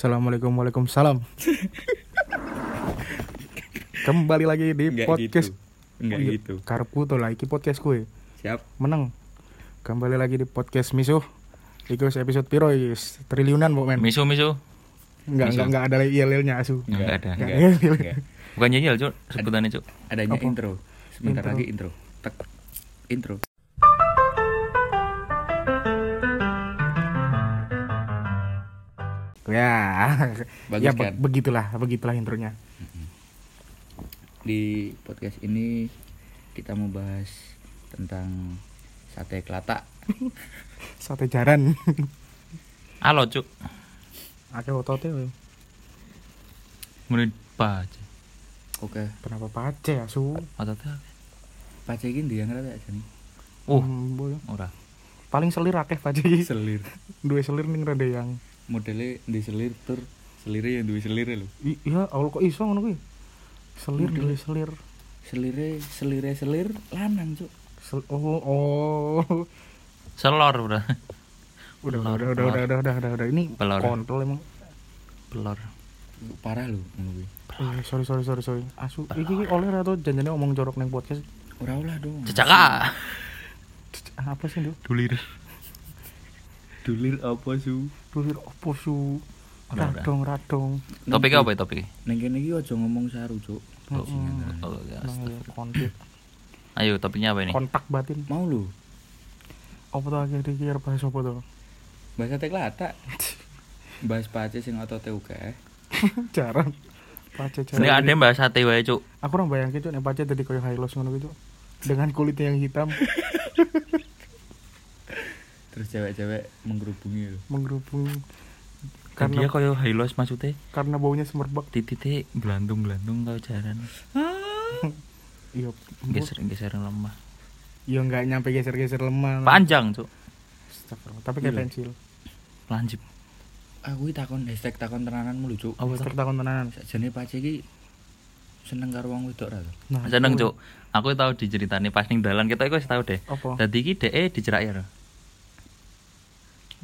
Assalamualaikum Waalaikumsalam Kembali lagi di Enggak podcast gitu. Enggak Oh iya, gitu. Karepku tuh lah, iki podcast gue Siap. Menang Kembali lagi di podcast Misuh Iki wis episode piro wis triliunan pokoknya men Misu misu. Enggak, Misu. enggak, enggak ada IL-nya asu Enggak ada. Enggak, Enggak. iya, Enggak. Bukan nyanyi cuk, sebutannya cuk. Adanya Apa? intro. Sebentar Intro. lagi intro. Tek. Intro. Ya Bagus Ya kan? be- begitulah, begitulah intronya Di podcast ini kita mau bahas tentang sate kelata. Sate jaran Halo cuk. Ake otote. Menit pace. Oke. Kenapa pace asu Ototnya. Pace iki ndi yang rada jane? Uh, Hmm, boy. ora. Paling selir akeh iki Selir. Dua selir ning rada yang Modelnya di selir tur selire yang duwe selir lho. Iya, Allah kok iso ngono kuwi Selir dua selir Selire selire selir lanang, Cuk. Sel- oh oh Selor bro. udah udah Pelor, udah udah udah pelor. udah udah udah udah ini Pelor. kontrol emang Pelor. Parah lho ngono kuwi. eh, sorry sorry sorry sorry asu iki iki oleh atau janjane ngomong jorok neng podcast Ora olah dong. Cecaka. Apa sih Nduk? Dulir. Dulir apa su? Dulir opo su radong radong Topiknya apa ya topiknya? Neng kene iki aja ngomong saru, Cuk. Oh, Mm-mm. oh, Ayo topiknya apa ini? kontak batin Mau lu? apa tuh akhir iki arep bahas apa tuh Bahasa teklata. Bahas pace sing otote uga. jarang pace Ini jarang ada yang bahas sate wae cuk. aku orang bayangin cuk nek pace tadi koyo highlos ngono gitu dengan kulitnya yang hitam Terus cewek-cewek menggerubungi lu. menggerubung Kan dia karena koyo hilos maksudnya karena baunya semerbak titik belantung-belantung kau jaran. iya Geser-geser lemah. iya nggak nyampe geser-geser lemah Panjang cuk. Astagfirullah, tapi kayak Iya. pensil Lanjut. Aku iki takon hashtag takon tenanan mulu, Cuk. Tuh? Hashtag takon tenanan Sakjane pace iki seneng karo wong wedok ra to? nah Seneng cuk. Aku tahu diceritani pas ning dalan kita iku wis tahu deh. Dadi iki dhek diceraki ya.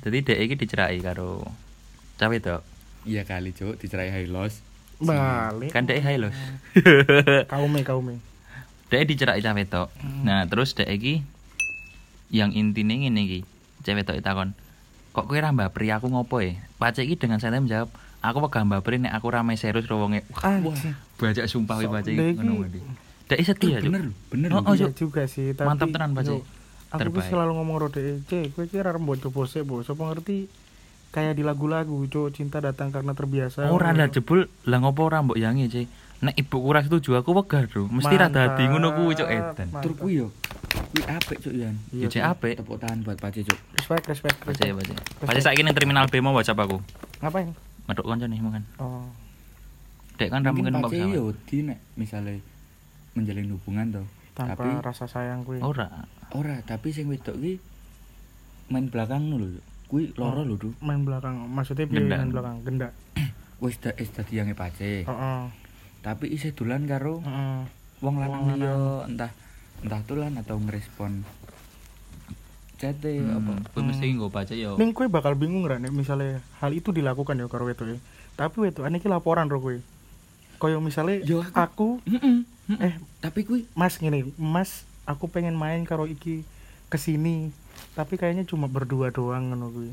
Dadi dhek iki diceraki karo cah wedok. Iya kali, Cuk, dicerai highlos. balik Kan dhek hae lho. kaume kaume Dhek diceraki cah wedok. Nah, terus dhek iki yang intine ngene iki. Cah wedok takon, "Kok kowe ra mbapri aku ngopo e?" Pacek iki dengan santai menjawab, "Aku wegah mbapri nek aku rame serius karo wonge." ah Wah, Bajak sumpah kuwi pacek ngono kuwi. Dhek setia, Cuk. bener lho, bener Oh, juga sih tapi Mantap tenan, Cik. Aku tuh Terbaik. selalu ngomong rode cek gue kira rembut coba bose bos apa ngerti kayak di lagu-lagu cuk cinta datang karena terbiasa Ora lah jebul lah ngopo ora mbok yangi, Cek. Nek ibuku ora setuju aku wegah, Bro. Mesti ra dadi ngono kuwi, Cuk Edan. Tur kuwi yo. Kuwi apik, Cuk Yan. Cek apik. Tepuk tangan buat pace, Cuk. respect respect Pacek, respect. pacek. Pacek saiki ning terminal B mau WhatsApp aku. ngapain Medok kanca nih mungkin. oh Dek kan ra mungkin Mungkin numpak pace pesawat. yo di nek misale menjalin hubungan to. Tanpa Tapi rasa sayang gue Ora. ora, tapi sing wedok iki main belakang lho, Cuk. Kuwi loro lho, Cuk. main belakang maksudnya piye main belakang gendak Wis da wis dadi yange pace. heeh Tapi isih dolan karo heeh wong Wong lanang liya entah entah tulan atau ngerespon chat Hmm, apa Kuwi mesti nggo pacek yo. Ning kowe bakal bingung ra nek misalnya hal itu dilakukan ya karo wedoke. Tapi wedokane iki laporan ro kowe. Kayak misalnya Yo, aku, Heeh. eh tapi kuwi Mas ngene, Mas aku pengen main karo iki ke sini tapi kayaknya cuma berdua doang ngono kuwi.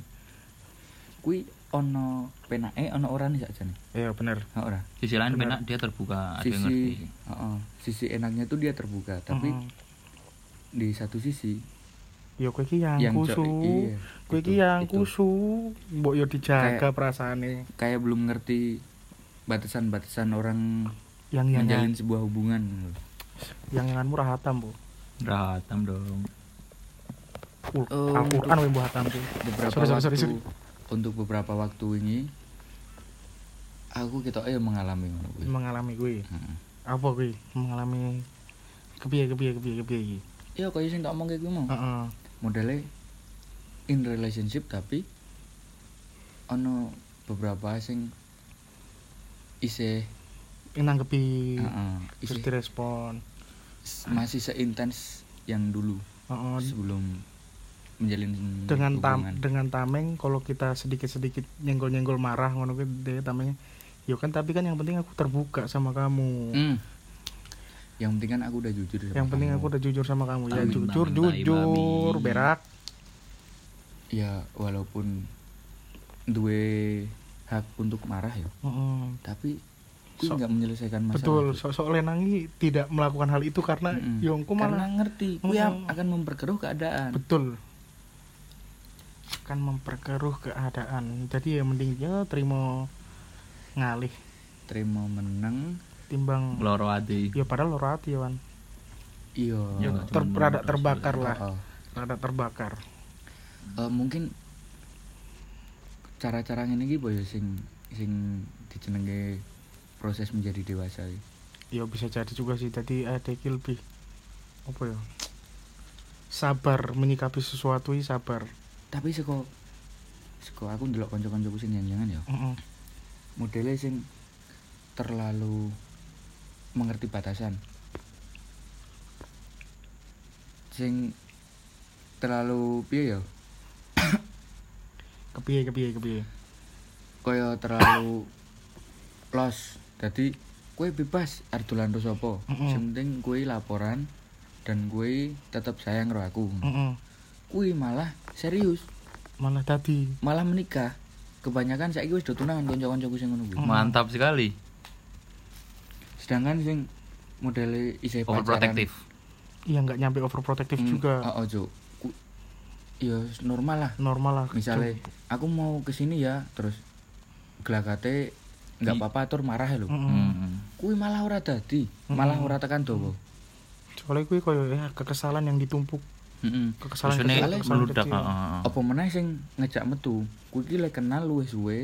kuwi ono penake ono ora nih sakjane Iya bener. ha ora Sisi lain Bener. benak dia terbuka, ada yang ngerti. sisi heeh sisi enaknya tuh dia terbuka tapi Heeh. di satu sisi yo kowe iki yang, yang kusu. iya, kowe itu, iki yang itu. kusu. Mbok yo dijaga perasaane. kayak belum ngerti batasan-batasan orang Yang yang menjalin sebuah hubungan yang yanganmu ra hatam, Bu. Ratam dong. Uh, Oh, Al-Qur'an mbok hatam beberapa Sorry, sorry, waktu sorry, sorry. untuk beberapa waktu ini aku kita eh mengalami ngono kuwi. Mengalami kuwi. Heeh. Apa kuwi? Mengalami kepiye kepiye kepiye kepiye iki? Ya kaya sing tak omong kayak gue mau. Heeh. Modelnya in relationship tapi ono beberapa sing isih Nanggepi terus isih direspon. s- masih seintens yang dulu Heeh. sebelum menjalin dengan tam dengan tameng kalau kita sedikit-sedikit nyenggol-nyenggol marah ngono deh tamengnya yo kan tapi kan yang penting aku terbuka sama kamu Hmm. Yang penting kan aku udah jujur sama yang penting kamu. aku udah jujur sama kamu ya Amin, jujur amin, jujur berak Ya walaupun duwe hak untuk marah ya, Heeh. tapi So- nggak menyelesaikan masalah. betul so soalnya nangi tidak melakukan hal itu karena Mm-mm. yongku Karena malah ngerti, kuwi Mm-mm. akan memperkeruh keadaan. betul akan memperkeruh keadaan jadi ya mending ya terima ngalih Terima meneng, timbang loro ati ya padahal loro hati ya wan iya. Ya, ter, terbakar lah oh. rada terbakar Eh, mungkin cara-cara ngene iki boyo sing sing dijenenge proses menjadi dewasa iki. ya bisa jadi juga sih tadi ada iki lebih apa ya sabar menyikapi sesuatu ini sabar Tapi seko seko aku ndelok kanca-kancaku sing jangan ya. Heeh. Modelnya sing terlalu mengerti batasan. Sing terlalu piye ya? Kepiye kepiye kepiye Kaya terlalu los. Dadi kue bebas arep dolan karo sapa. Mm-mm. Sing penting kue laporan dan kue tetap sayang karo aku. Heeh. Kue malah serius, malah tadi malah menikah. Kebanyakan saiki wis do tunangan kanca-kancaku sing ngono kuwi. Mm. mantap sekali Sedangkan sing modele isih pacaran. overprotective iya nggak nyampe overprotective Hmm, juga Oh, oh, Ya normal lah. normal lah Misalnya aku mau ke sini ya, terus gelagate nggak apa-apa tur marah ya lho. Heeh. Hmm. Kuwi malah ora dadi, malah Mm. ora tekan dawa. soalnya gue koyo ya kekesalan yang ditumpuk kekesalan ini kecil, kekesalan meludak kecil. heeh. Apa meneh sing ngejak metu? Kuwi iki lek kenal luwih suwe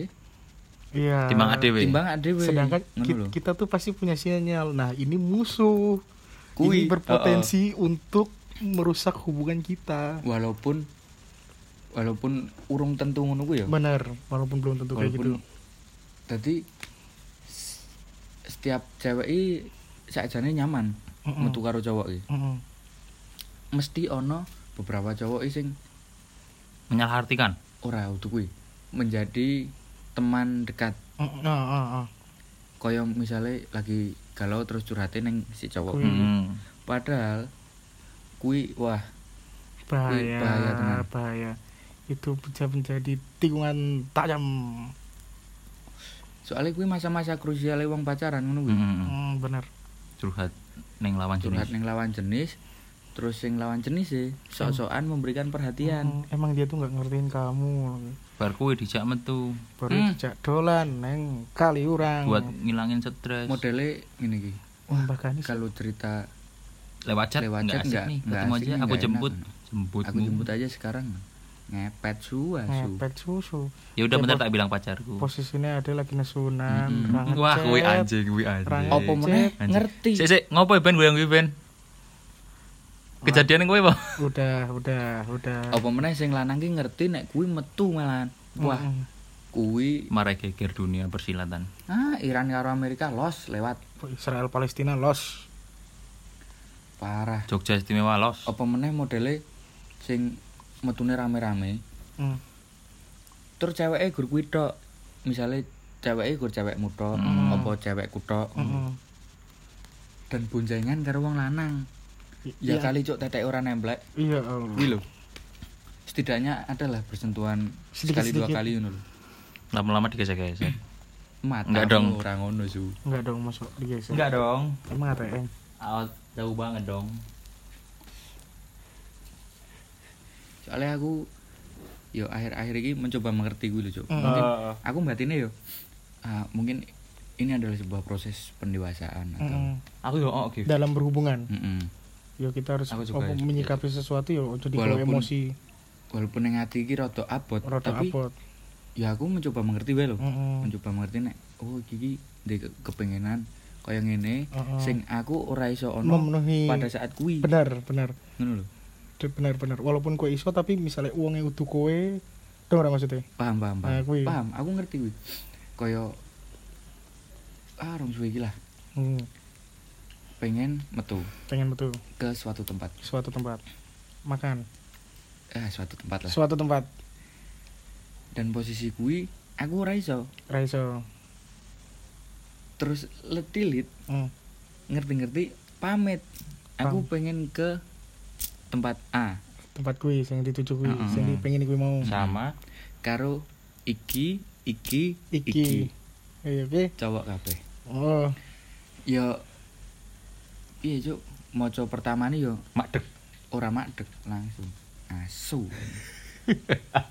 iya timbang adewe timbang adewe. sedangkan kita, kita tuh pasti punya sinyal nah ini musuh Kui, ini berpotensi untuk merusak hubungan kita walaupun walaupun urung tentu ngono ya. benar walaupun belum tentu kayak gitu walaupun tadi s- setiap cewek i sakjane nyaman Mm-mm. metu karo cowok i. Heeh. Mesti ono beberapa cowok i sing menyalahartikan ora utuh kuwi menjadi teman dekat. Heeh, ah, ah, ah. Kaya misalnya lagi galau terus curhatin neng si cowok. Kuwi. Hmm. Padahal kuwi wah bahaya bahaya bahaya itu bisa menjadi tikungan tajam. Soalnya kuwi masa-masa krusial wong pacaran ngono kuwi. Hmm. Hmm, benar curhat neng lawan Curhat jenis. neng lawan jenis terus sing lawan jenis sih sok-sokan memberikan perhatian. Hmm, emang dia tuh nggak ngertiin kamu. Bar kuwi dijak metu. Baru Hmm. dijak dolan neng kali urang. Buat ngilangin stres. Modele ngene iki. Wah, bahkan ini Kalau cerita lewat chat? lewat chat nggak ketemu aja. aku jemput enak. jemput. Aku jemput aja sekarang. Ngepet su. Asu. ngepet susu. Ya udah bentar tak bilang pacarku. posisinya ada lagi nesunan orang wah kuwi anjing kuwi anjing. Cek. meneh? ngerti. Sik sik ngopo ya, Ben? Gue yang kuwi Ben? Kejadian kuwi apa? Udah udah udah. Apa meneh sing lanang ki ngerti nek kuwi metu malahan. Wah, Mm-mm. kuwi marai geger dunia persilatan. Ah Iran karo Amerika los lewat. Israel Palestina los? Parah. Jogja istimewa los. Apa meneh modele sing metune rame-rame. Hmm. Tur ceweke gur kuwi tok. Misale ceweke gur cewekmu tok, Mm. apa cewekku tok. Mm-mm. Dan boncengan karo wong lanang. Ya Iya. kali cuk tetek ora nemplek. iya Allah. Kuwi lho. Setidaknya adalah bersentuhan sekali dua Sedikit-sedikit. kali ngono lama-lama digesek-gesek Mata Enggak dong. ora ngono su. enggak dong masuk digeser dong emang ATM jauh banget dong Soalnya aku yo akhir-akhir ini mencoba mengerti gue lho, Cuk. Mm. Mungkin Eh. aku batinnya yo ah, mungkin ini adalah sebuah proses pendewasaan atau Mm-mm. aku yo oh oke dalam berhubungan Mm-mm. yo kita harus Aku juga apa, ya. menyikapi sesuatu yo jadi kalau Walaupun emosi walaupun yang hati iki rada abot, rada tapi apot ya aku mencoba mengerti wae lho. Mm-mm. Mencoba mengerti nek oh iki di kepengenan kaya ngene Mm-mm. sing aku ora iso ono memenuhi pada saat kuwi. benar benar Ngono lho. Benar benar walaupun kue iso tapi misalnya uangnya utuh kue dong ora maksudnya? Paham, paham, paham. Nah. Paham, aku ngerti kuwi. Kaya ah rong suwe iki lah. hmm, Pengen metu. Pengen betul ke suatu tempat. suatu tempat. Makan. Eh suatu tempat lah. Suatu tempat. Dan posisi kui aku ora iso. Raiso terus letilit hmm. ngerti-ngerti pamit. Aku Pam- pengen ke tempat A. Tempat kui sing dituju kui Heeh. sing pengen kui mau. Sama karo iki iki iki, iki. Iya oke. Cowok kabeh. Oh. Ya iya cuk? Maca pertama nih yo makdek ora makdek langsung. Asu.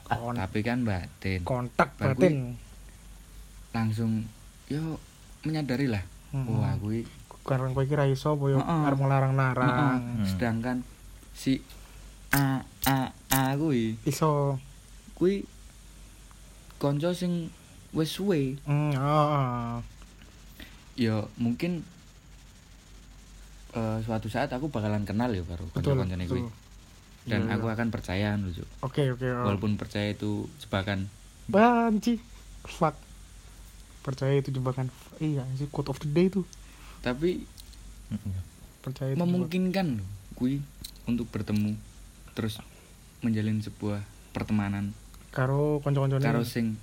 Tapi kan batin. kontak Bar batin. langsung yo menyadari lah Heeh. wah kui. Karena kowe iki ra iso apa yo Heeh. arep ngelarang-larang Hmm. sedangkan si a a a kui. Iso. Kui konco sing wis suwe. Hmm oh, ya mungkin eh, suatu saat aku bakalan kenal ya karo betul kanca-kancane kuwi dan Iya, aku iya. akan percaya lucu oke oke oh. walaupun percaya itu jebakan. Banci. Fuck. Percaya itu jebakan. Iya sih quote of the day tuh tapi percaya itu memungkinkan kui untuk bertemu terus menjalin sebuah pertemanan. Karo konco-koncone karo sing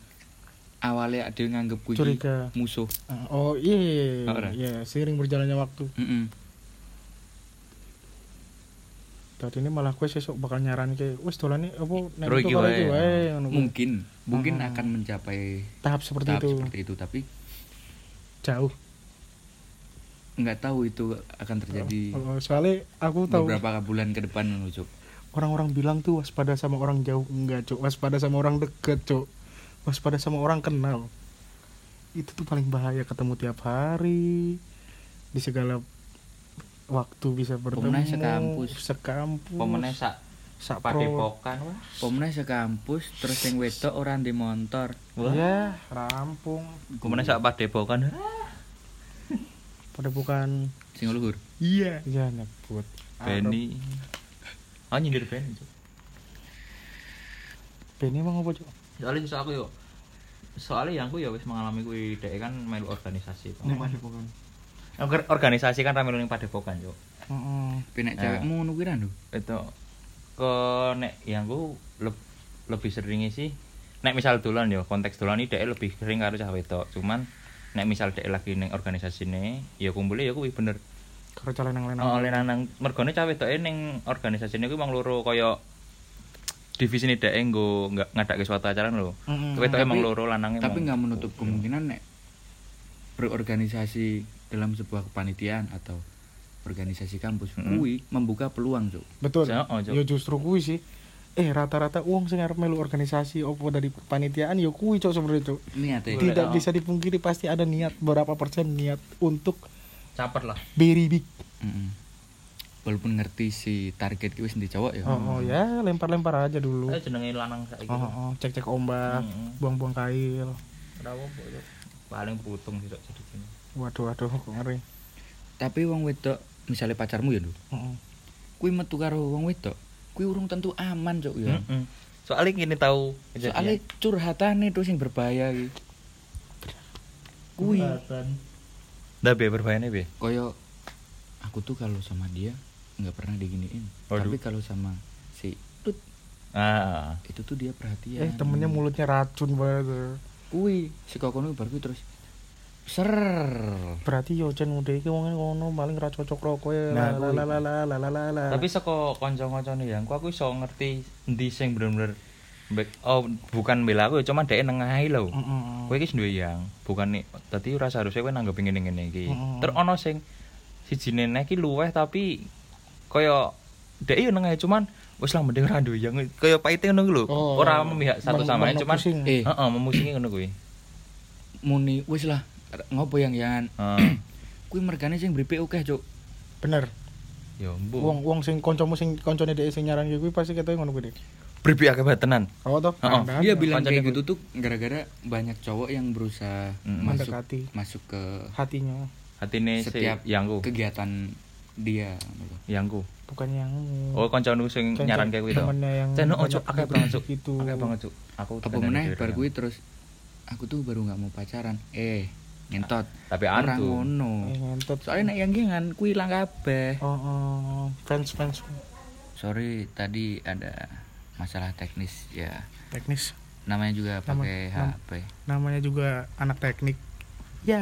awalnya ada yang nganggep kui curiga. musuh. Oh iya Oh, ora? iya seiring berjalannya waktu. Mm-mm. tadi ini malah gue sesuk bakal nyaran ke wes dolan nih apa nek itu wae. mungkin mungkin Hmm. akan mencapai tahap seperti tahap itu. seperti itu tapi jauh nggak tahu itu akan terjadi Oh, soalnya aku tahu. beberapa bulan ke depan lucu orang-orang bilang tuh waspada sama orang jauh. Enggak cok waspada sama orang deket cok waspada sama orang kenal. Itu tuh paling bahaya ketemu tiap hari. Di segala waktu bisa bertemu. Pemenang sekampus. sekampus. Pemenang sak sak padepokan wah. Pemenang sekampus terus yang wedok orang di motor wah ya rampung. Pemenang sak padepokan pada bukan sing luhur? Iya. Iya nyebut. Benny. Oh nyindir Benny Cuk. Benny emang apa cok soalnya justru aku yo. Soalnya yang aku ya wis mengalami kuwi dek. Kan melu organisasi bukan Orga- organisasi kan ramai ning padepokan yo Heeh. penek Nah. cewekmu ngono kuwi itu ke nek yang aku leb- lebih seringnya sih nek misal dolan yo. Konteks dolan ini dek lebih sering karo cah wedok. Cuman nek misal dek lagi ning organisasi ne ya kumpulnya ya kuwi bener karo calon yang lain Oh, oleh nang mergone cah wedoke ning organisasi kuwi mang loro kaya divisi ini dek nggo nggak ngadake suatu acara lho. Mm-mm. Wedoke emang Tapi- loro lanange tapi emang- nggak menutup kemungkinan nek berorganisasi dalam sebuah kepanitiaan atau organisasi kampus Mm-mm. kuwi membuka peluang cuk betul oh, ya justru kuwi sih eh rata-rata uang sing arep melu organisasi opo dari panitiaan ya kuwi cok sebenarnya cok niat ya tidak oh. bisa dipungkiri pasti ada niat berapa persen niat untuk caper lah. very big Mm-mm. walaupun ngerti si target kuwi sendiri cowok ya oh, oh ya lempar-lempar aja dulu Eh jenenge lanang saiki. oh, oh, cek-cek ombak Mm-mm. buang-buang kail. Paling putung sih jadi sini. waduh waduh kok ngeri tapi wong wedok misalnya pacarmu ya Ndu Heeh. kuwi metu karo wong wedok kuwi urung tentu aman cuk ya Mm-mm. Soalnya gini tahu soalnya curhatane tuh sing berbahaya iki kuwi Ndak be berbahayane be. koyo aku tuh kalau sama dia nggak pernah diginiin Waduh. tapi kalau sama si Tut Ah. itu tuh dia perhatian eh temennya mulutnya racun banget kuwi si kokono bar terus ser berarti yo jen udah iki wong ngono paling ra cocok rokok ya Nah, la kuwi. la la la la la la la Tapi saka kanca-kancane yang aku iso ngerti endi sing bener-bener be- oh bukan bela aku cuman dhek nengahi lho. Heeh. Kowe iki duwe yang bukan nih dadi ora seharusnya kowe nanggep ngene-ngene iki. Mm-mm. Terus ana sing sijine nek iki luweh tapi kaya dhek yo nengahi cuman wis lah mending ora duwe yang kaya paite ngono lho. Oh, Ora memihak satu sama lain cuman eh heeh memusingi ngono kuwi. muni wis lah ngopo yang yang Heeh. kuwi mergane sing mripe akeh cuk bener Yo mbu. wong wong sing kancamu sing kancane dhek sing nyaran kuwi pasti ketoke ngono kuwi. Bribi akeh banget tenan. oh toh Heeh. Ada- dia bilang kayak gitu tuh gara-gara banyak cowok yang berusaha Mm, masuk mendekati masuk ke hatinya Hatine si Setiap yangku. kegiatan dia Yangku. bukan yang Oh kancamu sing nyaran kayak yang Cen oh banyak cuk akeh banget cuk. gitu Akeh banget cuk. Aku apa meneh bar kuwi terus aku tuh baru nggak mau pacaran eh ngentot. Tapi orang antu. ngono. Eh, ngentot. Soalnya nek yang gengan kuwi ilang kabeh. Oh, oh fans fans. Sorry tadi ada masalah teknis ya. Teknis. Namanya juga Nama- pakai nam- HP namanya juga anak teknik. Ya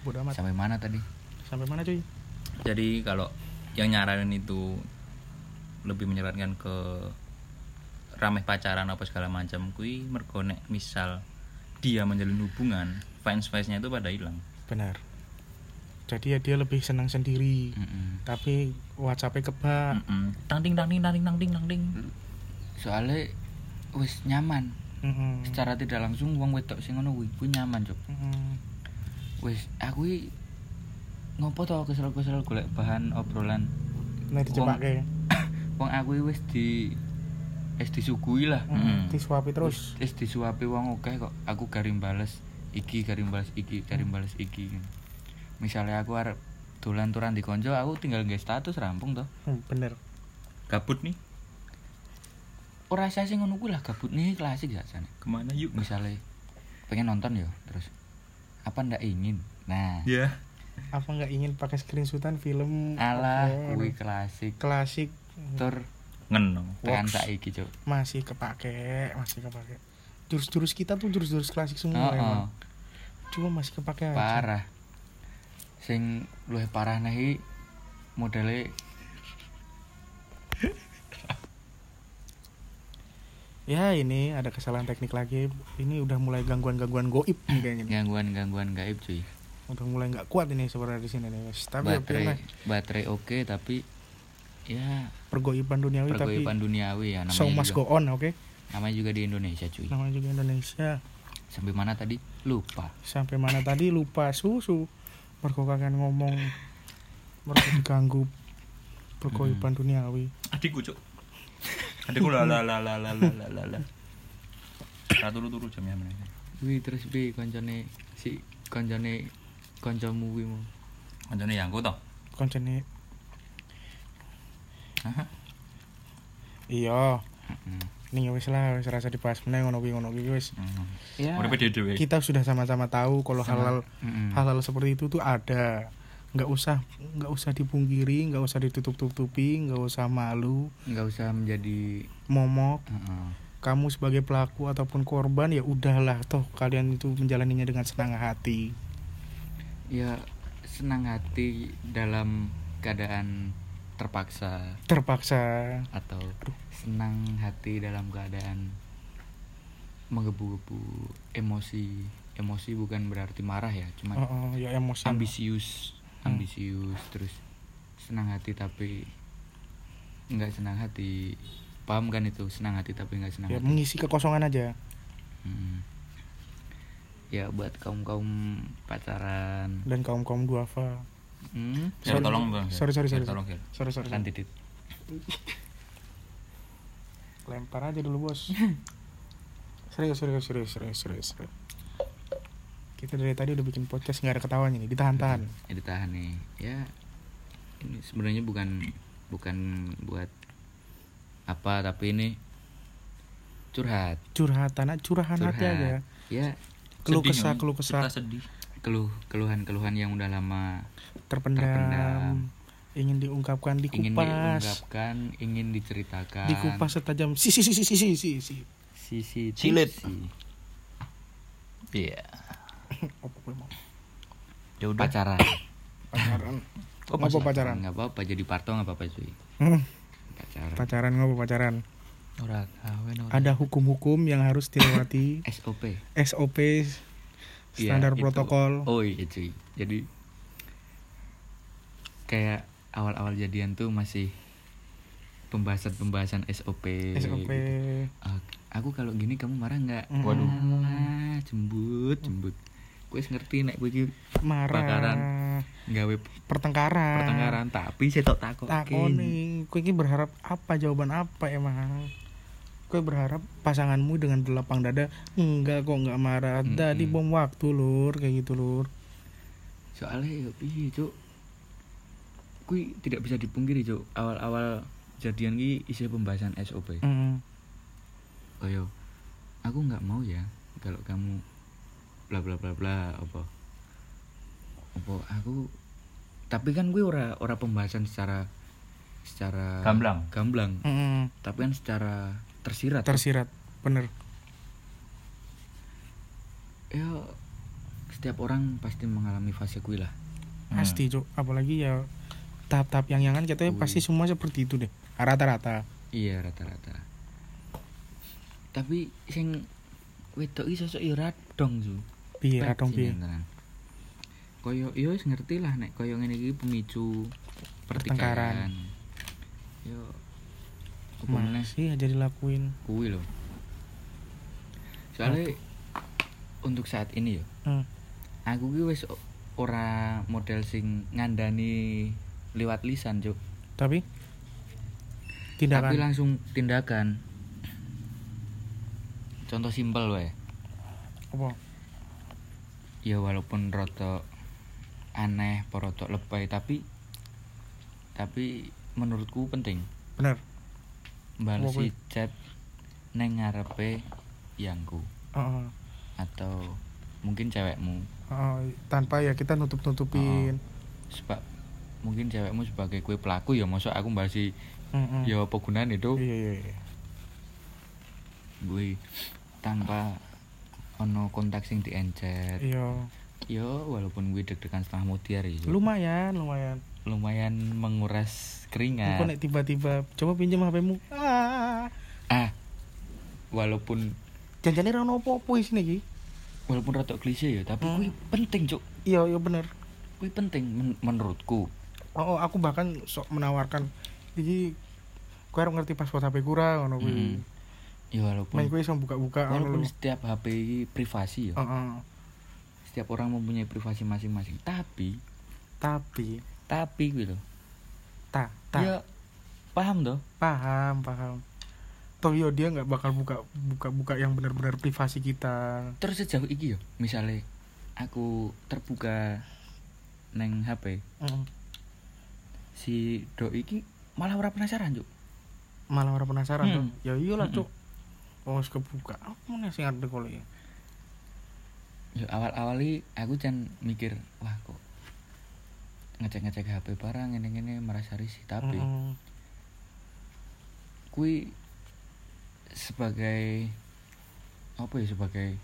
bodo amat. Sampai mana tadi? Sampai mana cuy? Jadi kalau yang nyaranin itu lebih menyarankan ke rameh pacaran apa segala macam kui mergo nek misal dia menjalin hubungan fans fansnya itu pada hilang. Benar. Jadi ya dia lebih senang sendiri. Mm-mm. tapi WhatsAppnya kebak. Ting tang ting tang ting soalnya wis nyaman. Mm-mm. secara tidak langsung wong wedok sing ngono kuwi kuwi nyaman cuk. Mm-mm. wis aku iki ngopo to kesel-kesel golek bahan obrolan? Nah dicepake wong aku wis di wis disuguhi lah. Mm. disuapi terus. Wis disuapi wong oke kok. Aku garing bales iki garing bales iki garing bales iki misalnya aku arep dolan turan di konco aku tinggal nge status rampung toh. Hmm, bener. Gabut nih? Ora saya sing ngono kuwi lah gabut nih klasik ya sana ke mana yuk? Misalnya pengen nonton ya terus apa ndak ingin? Nah. Ya apa nggak ingin pakai screenshotan film? Alah apa, kuwi klasik. Klasik. Tur ngeno tekan saiki cuk. Masih kepake masih kepake. Jurus-jurus kita tuh jurus-jurus klasik semua Heeh. emang cuma masih kepake aja. parah. Sing luwih parah nahi modele ya ini ada kesalahan teknik lagi. Ini udah mulai gangguan-gangguan goib nih kayaknya nih. gangguan-gangguan gaib cuy. Udah mulai nggak kuat ini sebenarnya di sini nih tapi oke baterai baterai oke tapi ya pergoiban duniawi tapi pergoiban duniawi ya namanya show must juga, go on oke? Namanya juga di Indonesia cuy. Namanya juga Indonesia sampai mana tadi? Lupa. Sampai mana tadi? Lupa susu. Mergo kangen ngomong. Mergo diganggu pergoiban duniawi. Adikku cuk. Adikku lah lah lah lah lah lah lah satu turu turu jamnya mana wih terus bi koncone si koncone koncomu wi mau kancane yang toh? Koncene Aha. iya. Mm-mm. Nih ya wis lah wis rasa dibahas meneh ngono kuwi ngono kuwi wis. Hmm. ya dewe kita sudah sama-sama tahu kalau Sama- halal Mm-mm. hal-hal seperti itu tuh ada. Nggak usah nggak usah dipungkiri nggak usah ditutup-tutupi nggak usah malu. Nggak usah menjadi momok. Heeh. kamu sebagai pelaku ataupun korban ya udahlah toh kalian itu menjalaninya dengan senang hati. Ya senang hati dalam keadaan terpaksa? Terpaksa. Atau senang hati dalam keadaan menggebu-gebu emosi? Emosi bukan berarti marah ya cuma oh, oh, ya emosi. ambisius Hmm. ambisius terus senang hati tapi nggak senang hati. Paham kan itu? Senang hati tapi nggak senang ya hati. mengisi kekosongan aja. Hmm. ya buat kaum kaum pacaran. Dan kaum kaum duafa hmm? Ya, Sorry, tolong bang. Sorry, sorry, Ya, sorry. tolong Gil. sorry sorry, sorry. titit lempar aja dulu bos. Serius serius serius serius serius kita dari tadi udah bikin podcast nggak ada ketawanya nih ditahan-tahan. Ya ditahan nih. Ya ini sebenarnya bukan bukan buat apa tapi ini curhat. Curhatan curahan hati Curhat. aja. Ya keluh kesah keluh kesah. Kita sedih keluh keluhan keluhan yang udah lama terpendam, Terpendam. ingin diungkapkan ingin dikupas. diungkapkan ingin diceritakan. Dikupas setajam si si si si si si si. Si sisi Cilit. tipsi. iya. Apa ya udah. Pacaran. Pacaran. Oh, apa pacaran? Nggak apa-apa jadi parto nggak apa-apa cuy Hmm, pacaran. Pacaran ngapa pacaran. Ora kawen ora ada hukum-hukum yang harus dilewati. SOP SOP standar itu. protokol. Oh iya cuy. Jadi kayak awal-awal jadian tuh masih pembahasan-pembahasan SOP SOP gitu. Ah, aku kalau gini kamu marah nggak? Mm. waduh Alah, jembut jembut. Gue ngerti nek gue marah. Bakaran. gawe pertengkaran. pertengkaran tapi saya tak takut takoni. Kowe iki berharap apa jawaban apa emang kowe berharap pasanganmu dengan delapang dada enggak kok enggak marah Mm-mm. tadi bom waktu lur kayak gitu lur soalnya ya piye cuk kui tidak bisa dipungkiri cuk awal-awal jadian ki isi pembahasan SOP Mm. Koyo aku nggak mau ya kalau kamu bla bla bla bla apa apa aku tapi kan gue ora ora pembahasan secara secara Gamblang. gamblang Mm. tapi kan secara tersirat. Tersirat bener. Ya setiap orang pasti mengalami fase kuwi lah. Hmm. pasti cuk. Apalagi ya tahap-tahap yang yangan katanya Wih. pasti semua seperti itu deh. Rata-rata. Iya rata-rata. Tapi sing wedok iki sosok ya radong su piye radong piye. Koyo yo wis ngerti lah nek koyo ngene iki pemicu Pertengkaran. Yo apa meneh masih aja dilakuin kuwi lho. Soalnya untuk saat ini yo hmm. aku wis o- ora model sing ngandani lewat lisan, Cuk. tapi Tapi tindakan langsung tindakan. Contoh simpel wae. apa ya walaupun rotok aneh apa rotok lebay tapi tapi menurutku penting bener balesi chat neng ngarepe yangku. Heeh. atau mungkin cewekmu. Heeh, tanpa ya kita nutup nutupin sebab mungkin cewekmu sebagai kue pelaku ya masuk aku balesi Heeh. ya apa gunanya itu iya iya iya. Gue tanpa ono kontak sing diencet iya. Yo walaupun gue deg-degan setengah mutiar ya lumayan lumayan. Lumayan menguras keringat. Nek tiba-tiba coba pinjam HP-mu ah walaupun janjane ra ono apa-apa isine iki. walaupun rada klise ya tapi Hmm. kuwi penting cuk. Iya iya bener. Kuwi penting men- menurutku. Oh, oh, aku bahkan sok menawarkan iki kowe arep ngerti password HP kurang ngono kuwi. Hmm. ya main walaupun kowe iso buka-buka walaupun setiap HP ini privasi ya. Heeh. setiap orang mempunyai privasi masing-masing. Tapi tapi tapi gitu tak tak ya paham toh? Paham paham toh yo dia nggak bakal buka buka buka yang benar-benar privasi kita terus sejauh iki ya misalnya aku terbuka neng HP Heeh. si do iki malah ora penasaran cuk malah orang penasaran Hmm. tuh ya iyalah cuk oh wis kebuka apa mana sing arep kok ya ya awal-awal iki aku can mikir wah kok ngecek-ngecek HP barang ngene-ngene merasa risih tapi Heeh. kui sebagai apa ya sebagai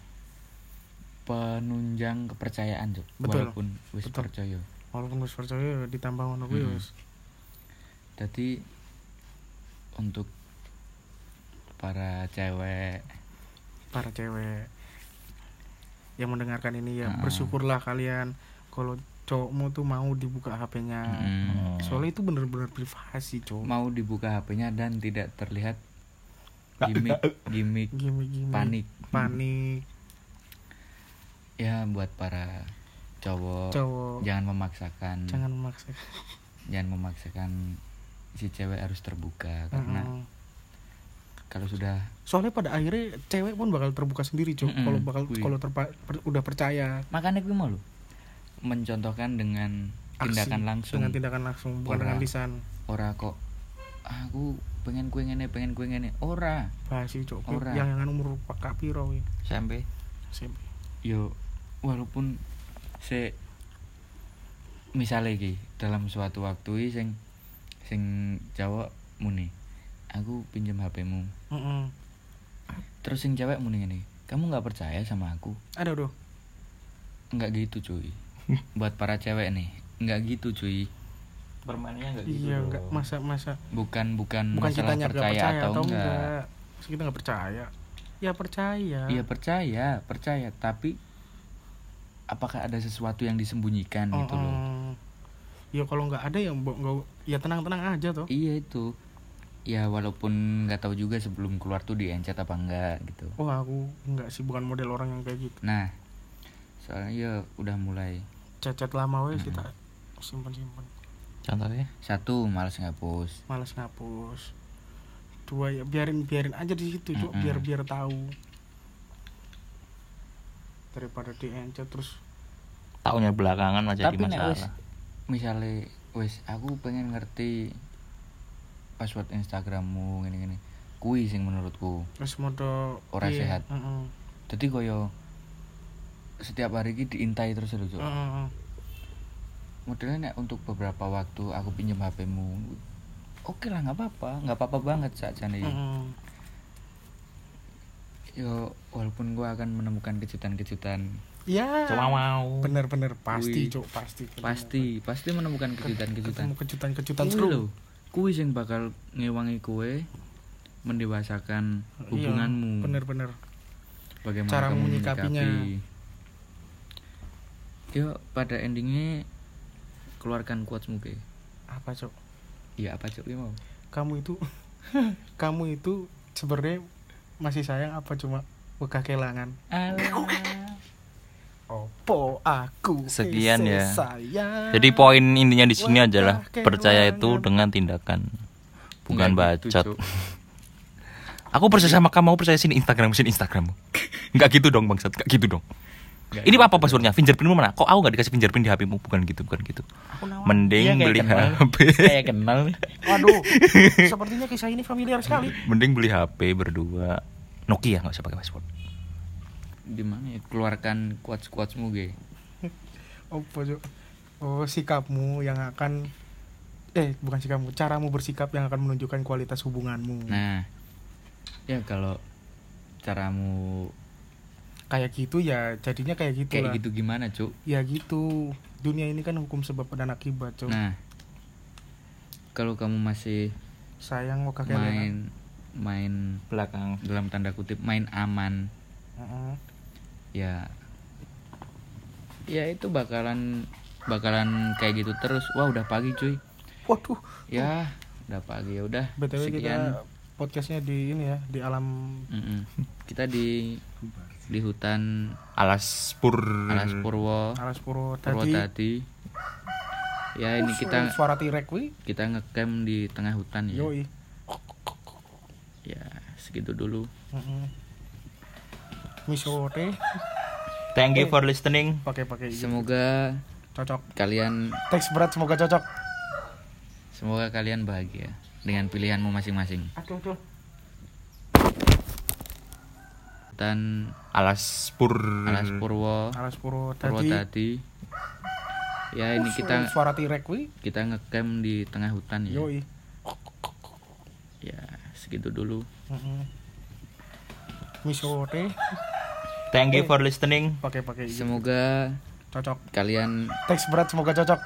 penunjang kepercayaan. Betul, walaupun wis betul. percaya. Walaupun wis percaya ditambah ngono kuwi wis. Jadi untuk para cewek. Para cewek yang mendengarkan ini ya Ah. bersyukurlah kalian kalau cowokmu tuh mau dibuka HP-nya mm, soalnya itu bener-bener privasi cowok mau dibuka HP-nya dan tidak terlihat Gimmick gimmick gimik gimik. panik. Panik. Ya buat para cowok cowok. jangan memaksakan. Jangan memaksa jangan memaksakan si cewek harus terbuka karena Heeh. kalau sudah soalnya pada akhirnya cewek pun bakal terbuka sendiri cowok Mm-mm, kalau bakal kalau per- udah percaya. Makanya gue mau lo mencontohkan dengan aksi, tindakan langsung. Dengan tindakan langsung bukan Ora. dengan lisan. ora kok aku pengen kue ngene pengen kue ngene. Ora. Basi Kui Ora. yang yang umur pak piro kuwi SMP SMP yo walaupun se misalnya iki dalam suatu waktu iki sing sing cowok muni aku pinjam HP-mu Heeh. terus sing cewek muni ngene kamu nggak percaya sama aku? Ada udah nggak gitu cuy. Buat para cewek nih nggak gitu cuy permainnya nggak iya enggak masa masa bukan bukan, bukan nggak percaya, percaya atau, atau enggak, enggak. Terus kita nggak percaya. Ya percaya. Iya percaya percaya. Tapi apakah ada sesuatu yang disembunyikan Oh, gitu loh? Oh. ya kalau nggak ada ya nggak ya tenang tenang aja tuh iya itu. Ya walaupun nggak tahu juga sebelum keluar tuh diencet apa enggak gitu. Oh aku nggak sih bukan model orang yang kayak gitu. Nah soalnya ya udah mulai. Cacat lama wes kita simpan simpan contohnya satu malas ngapus malas ngapus dua ya biarin biarin aja di situ cuk Mm-mm. biar biar tahu daripada diencet terus tahunnya belakangan aja tapi di nek wis masalah misalnya wis aku pengen ngerti password Instagrammu gini gini kui sing menurutku terus modo Ora iya, sehat. heeh. jadi koyo setiap hari ini diintai terus lho Cuk. Heeh. Modelnya nek untuk beberapa waktu aku pinjam HP-mu oke lah nggak apa-apa. Nggak apa-apa banget saat ini Heeh. yo walaupun gua akan menemukan kejutan-kejutan. Ya. Cuma mau. bener-bener pasti cok pasti. Pasti pasti menemukan kejutan-kejutan. kejutan-kejutan Kuwi seru. lho, kuwi sing bakal ngewangi kue mendewasakan hubunganmu. Iya, bener-bener bagaimana Cara kamu menyikapinya. menyikapi. Yo pada endingnya keluarkan quotesmu ke apa cok iya apa cok Ki mau. Kamu itu kamu itu sebenarnya masih sayang apa cuma wegah kelangan opo aku Sekian ya. sayang Jadi poin intinya di sini adalah pakai percaya itu dengan tindakan, bukan Nggak gitu, bacot. Aku percaya sama kamu, aku percaya sini Instagram, sini Instagrammu. Enggak gitu dong bangsat, enggak gitu dong. Nggak Ini apa passwordnya? Fingerprintmu mana? Kok aku nggak dikasih fingerprint di HP-mu? Bukan gitu, bukan gitu. Mending Iya, beli kenal. HP. kayak kenal waduh sepertinya kisah ini familiar sekali Mending beli HP berdua. Nokia nggak usah pakai password. gimana ya keluarkan quotes quotesmu ge opo cok oh sikapmu yang akan eh bukan sikapmu caramu bersikap yang akan menunjukkan kualitas hubunganmu nah ya kalau caramu kayak gitu ya jadinya kayak gitu kayak lah. gitu gimana cuk? Ya gitu. Dunia ini kan hukum sebab dan akibat cok nah kalau kamu masih sayang mau kakek Lena. main main Belakang. dalam tanda kutip main aman Heeh. ya ya itu bakalan bakalan kayak gitu terus. Wah udah pagi cuy. Waduh. Ya udah pagi ya udah btw sekian kita podcastnya di ini ya di alam. Mm-mm. kita di di hutan. Alas pur. alas purwo. Alas purwo tadi. tadi. Ya ini Uh, kita suara tirek wi kita ngecamp di tengah hutan ya. Yoi. Ya segitu dulu. Heeh. Misote Thank you for listening. pakai pakai. Semoga cocok. kalian teks berat semoga cocok. Semoga kalian bahagia dengan pilihanmu masing-masing. Aduh aduh dan Alas pur. alas purwo. Alas purwo tadi. tadi. Ya ini kita suara tirek wi kita ngecamp di tengah hutan ya. Yoi. Ya segitu dulu. Heeh. Misote Thank you for listening. pakai pakai. Semoga cocok. kalian teks berat semoga cocok.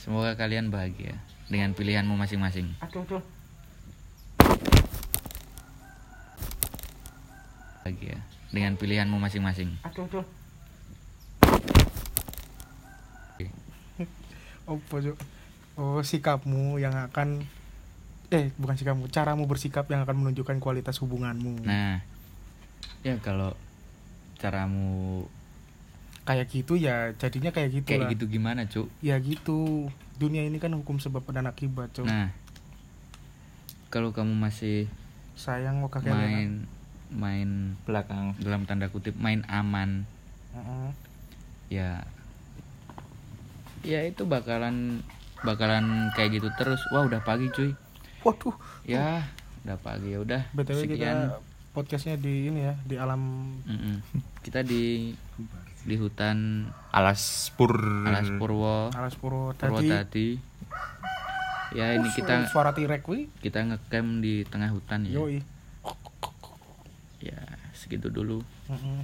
Semoga kalian bahagia dengan pilihanmu masing-masing. Aduh aduh bahagia dengan pilihanmu masing-masing. Aduh aduh. Oke. opo cok oh sikapmu yang akan eh bukan sikapmu caramu bersikap yang akan menunjukkan kualitas hubunganmu. Nah ya kalau caramu kayak gitu ya jadinya kayak gitu kayak lah. gitu gimana cuk? Ya gitu. Dunia ini kan hukum sebab dan akibat cok nah kalau kamu masih sayang mau kakek main main Belakang. dalam tanda kutip main aman. Heeh. ya. Ya itu bakalan bakalan kayak gitu terus. Wah udah pagi cuy. Waduh. Ya udah pagi ya udah. Btw sekian. kita podcastnya di ini ya di alam Mm-mm. kita di di hutan Alas pur. alas purwo. Alas purwo tadi tadi ya ini Uh, kita suara tirek kita ngecamp di tengah hutan ya. Yoi ya segitu dulu. Heeh.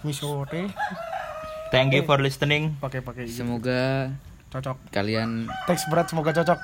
Misote Thank you for listening. pakai pakai. Semoga cocok. kalian teks berat semoga cocok